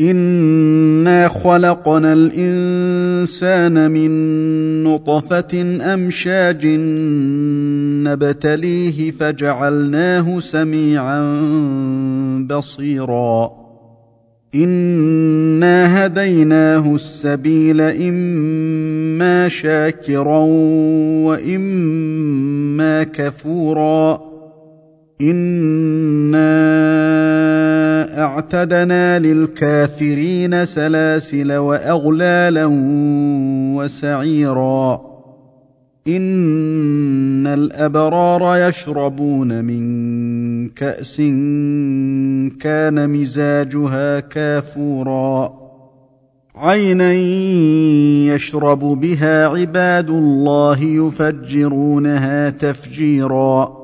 انا خلقنا الانسان من نطفه امشاج نبتليه فجعلناه سميعا بصيرا. انا هديناه السبيل اما شاكرا واما كفورا. أعتدنا للكافرين سلاسل وأغلالا وسعيرا. إن الأبرار يشربون من كأس كان مزاجها كافورا. عينا يشرب بها عباد الله يفجرونها تفجيرا.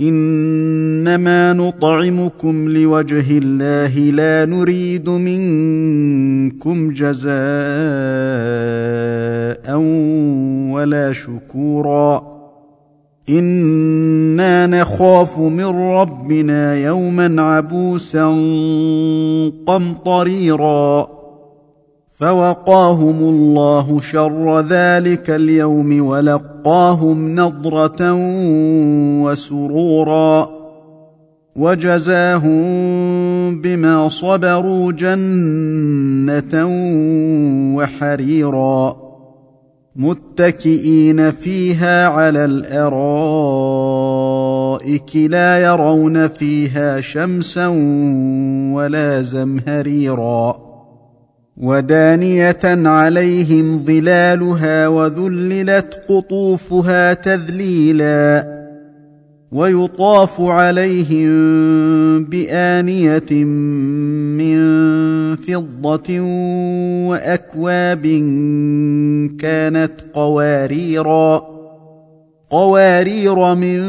إنما نطعمكم لوجه الله لا نريد منكم جزاء ولا شكورا. إنا نخاف من ربنا يوما عبوسا قمطريرا. فوقاهم الله شر ذلك اليوم ولقاهم نضرة وسرورا وجزاهم بما صبروا جنة وحريرا متكئين فيها على الأرائك لا يرون فيها شمسا ولا زمهريرا ودانية عليهم ظلالها وذللت قطوفها تذليلا ويطاف عليهم بآنية من فضة وأكواب كانت قواريرا قوارير من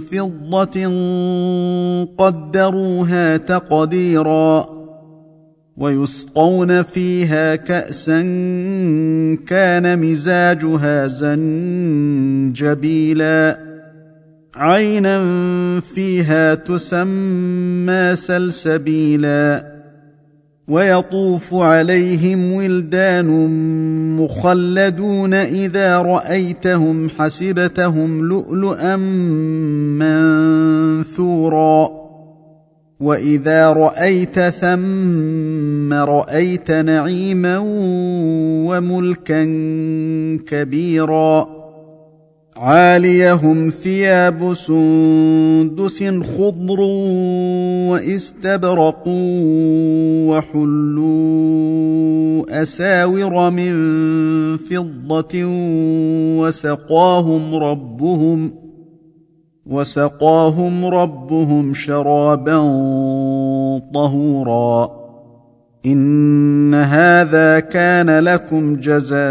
فضة قدروها تقديرا ويسقون فيها كأسا كان مزاجها زنجبيلا. عينا فيها تسمى سلسبيلا. ويطوف عليهم ولدان مخلدون إذا رأيتهم حسبتهم لؤلؤا منثورا. واذا رايت ثم رايت نعيما وملكا كبيرا عاليهم ثياب سندس خضر واستبرق وحلوا اساور من فضه وسقاهم ربهم وسقاهم ربهم شرابا طهورا. إن هذا كان لكم جزاء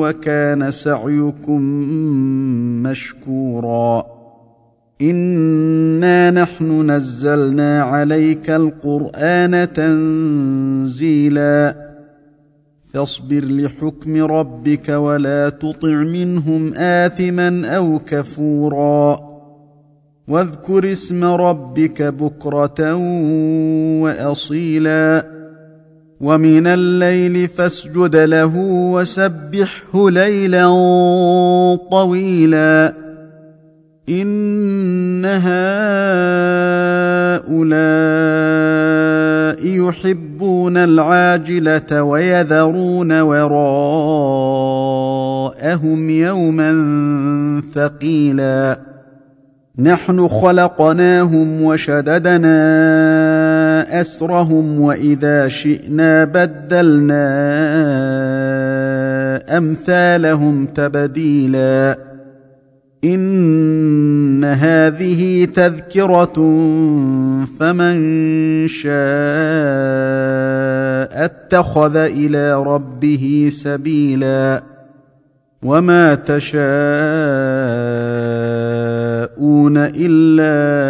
وكان سعيكم مشكورا. إنا نحن نزلنا عليك القرآن تنزيلا. فاصبر لحكم ربك ولا تطع منهم آثما أو كفورا. واذكر اسم ربك بكرة وأصيلا. ومن الليل فاسجد له وسبحه ليلا طويلا. إن هؤلاء العاجلة ويذرون وراءهم يوما ثقيلا. نحن خلقناهم وشددنا أسرهم وإذا شئنا بدلنا أمثالهم تبديلا. ان هذه تذكره فمن شاء اتخذ إلى ربه سبيلا وما تشاءون الا